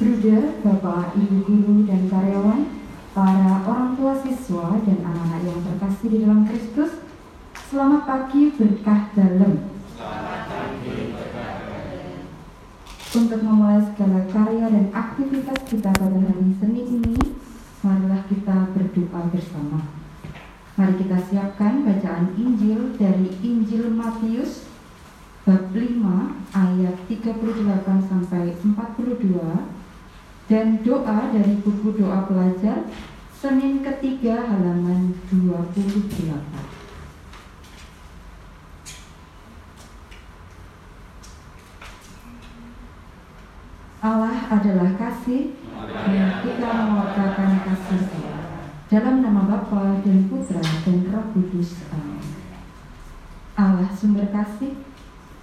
Bruder, Bapak, Ibu Guru, dan karyawan, para orang tua siswa dan anak-anak yang terkasih di dalam Kristus, selamat pagi berkah dalam. Untuk memulai segala karya dan aktivitas kita pada hari Senin ini, marilah kita berdoa bersama. Mari kita siapkan bacaan Injil dari Injil Matius bab 5 ayat 38 sampai 42 dan doa dari buku doa pelajar Senin ketiga halaman 28. Allah adalah kasih dan kita mewartakan kasih dalam nama Bapa dan Putra dan Roh Kudus. Amin. Allah sumber kasih,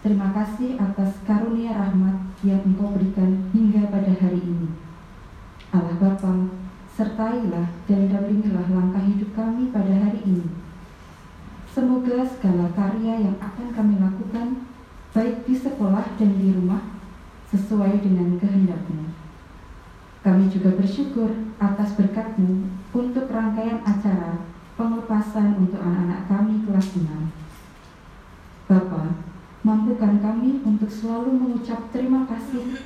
terima kasih atas karunia rahmat yang Engkau berikan hingga pada hari ini. Sertailah dan dampingilah langkah hidup kami pada hari ini. Semoga segala karya yang akan kami lakukan, baik di sekolah dan di rumah, sesuai dengan kehendakmu. Kami juga bersyukur atas berkatmu untuk rangkaian acara penglepasan untuk anak-anak kami kelas 6. Bapa, mampukan kami untuk selalu mengucap terima kasih,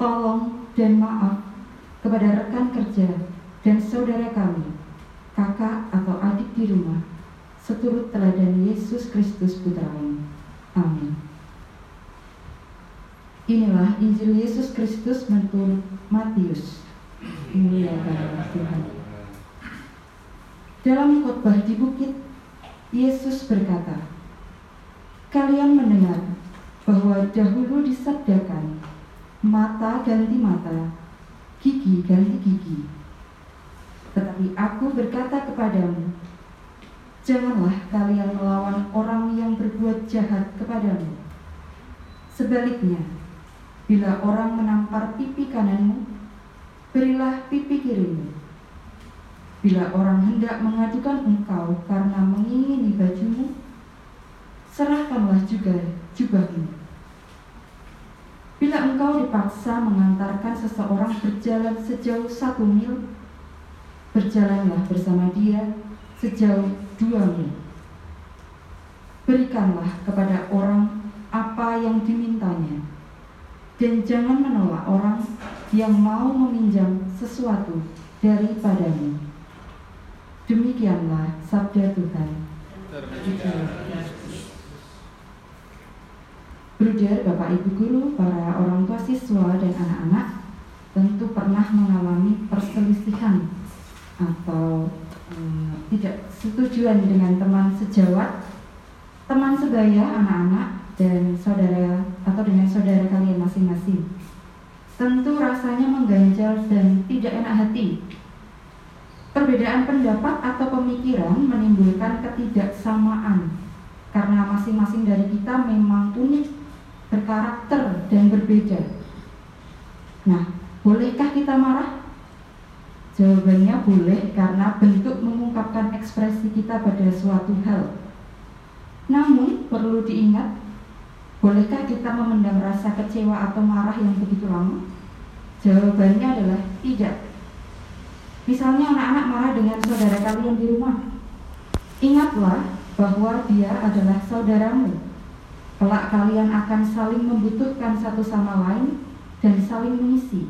tolong, dan maaf kepada rekan kerja dan saudara kami, kakak atau adik di rumah, seturut teladan Yesus Kristus Putramu. Amin. Inilah Injil Yesus Kristus menurut Matius. Tuhan. Dalam khotbah di bukit, Yesus berkata, Kalian mendengar bahwa dahulu disabdakan, mata ganti mata, gigi ganti gigi. Tetapi aku berkata kepadamu, janganlah kalian melawan orang yang berbuat jahat kepadamu. Sebaliknya, Bila orang menampar pipi kananmu, berilah pipi kirimu. Bila orang hendak mengadukan engkau karena mengingini bajumu, serahkanlah juga jubahmu. Bila engkau dipaksa mengantarkan seseorang berjalan sejauh satu mil, berjalanlah bersama dia sejauh dua mil. Berikanlah kepada orang apa yang dimintanya dan jangan menolak orang yang mau meminjam sesuatu daripadamu. Demikianlah sabda Tuhan. Bruder, Bapak Ibu Guru, para orang tua siswa dan anak-anak tentu pernah mengalami atau eh, tidak setujuan dengan teman sejawat, teman sebaya anak-anak dan saudara atau dengan saudara kalian masing-masing. Tentu rasanya mengganjal dan tidak enak hati. Perbedaan pendapat atau pemikiran menimbulkan ketidaksamaan karena masing-masing dari kita memang unik, berkarakter dan berbeda. Nah, bolehkah kita marah? Jawabannya boleh karena bentuk mengungkapkan ekspresi kita pada suatu hal. Namun perlu diingat Bolehkah kita memendam rasa kecewa atau marah yang begitu lama? Jawabannya adalah tidak. Misalnya anak-anak marah dengan saudara kalian di rumah. Ingatlah bahwa dia adalah saudaramu. Kelak kalian akan saling membutuhkan satu sama lain dan saling mengisi.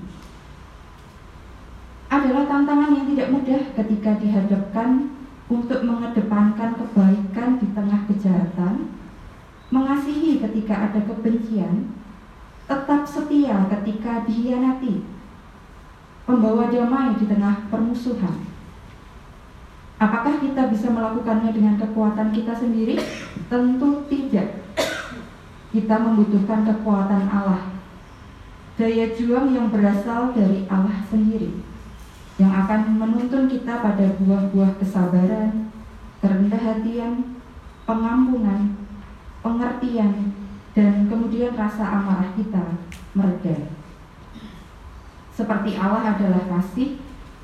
Adalah tantangan yang tidak mudah ketika dihadapkan untuk mengedepankan kebaikan di tengah kejahatan mengasihi ketika ada kebencian, tetap setia ketika dihianati, membawa damai di tengah permusuhan. Apakah kita bisa melakukannya dengan kekuatan kita sendiri? Tentu tidak. Kita membutuhkan kekuatan Allah, daya juang yang berasal dari Allah sendiri, yang akan menuntun kita pada buah-buah kesabaran, kerendah hatian, pengampunan, pengertian, dan kemudian rasa amarah kita mereda. Seperti Allah adalah kasih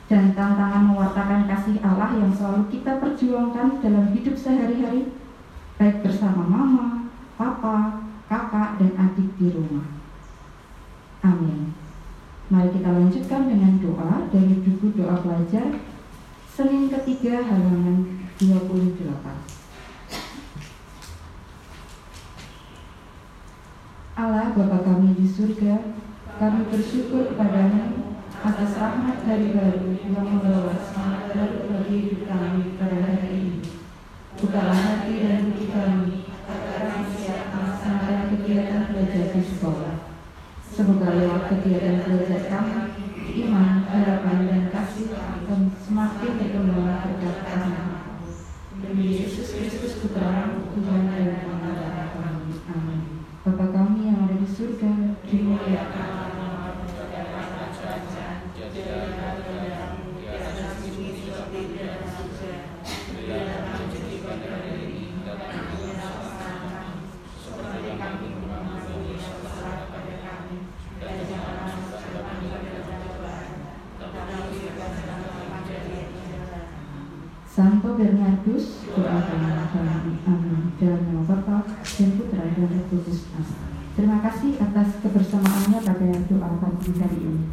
dan tantangan mewartakan kasih Allah yang selalu kita perjuangkan dalam hidup sehari-hari, baik bersama mama, papa, kakak, dan adik di rumah. Amin. Mari kita lanjut doa pelajar Senin ketiga halaman 28 Allah Bapa kami di surga, kami bersyukur kepadamu atas rahmat hari baru yang membawa semangat baru bagi hidup kami pada hari ini. Bukalah hati dan hati kami agar kami siap melaksanakan kegiatan belajar di sekolah. Semoga lewat kegiatan belajar kami, iman, harapan, dan kasih akan semakin berkembang berkat kasih. Demi Yesus Kristus Putra, Tuhan dan Pengacara kami. Amin. Bapa kami yang ada di surga, dimuliakan Santo Bernardus, doakanlah kami. Amin. Dalam nama Bapa dan Putra dan Roh Kudus. Terima kasih atas kebersamaannya pada doa pagi hari ini.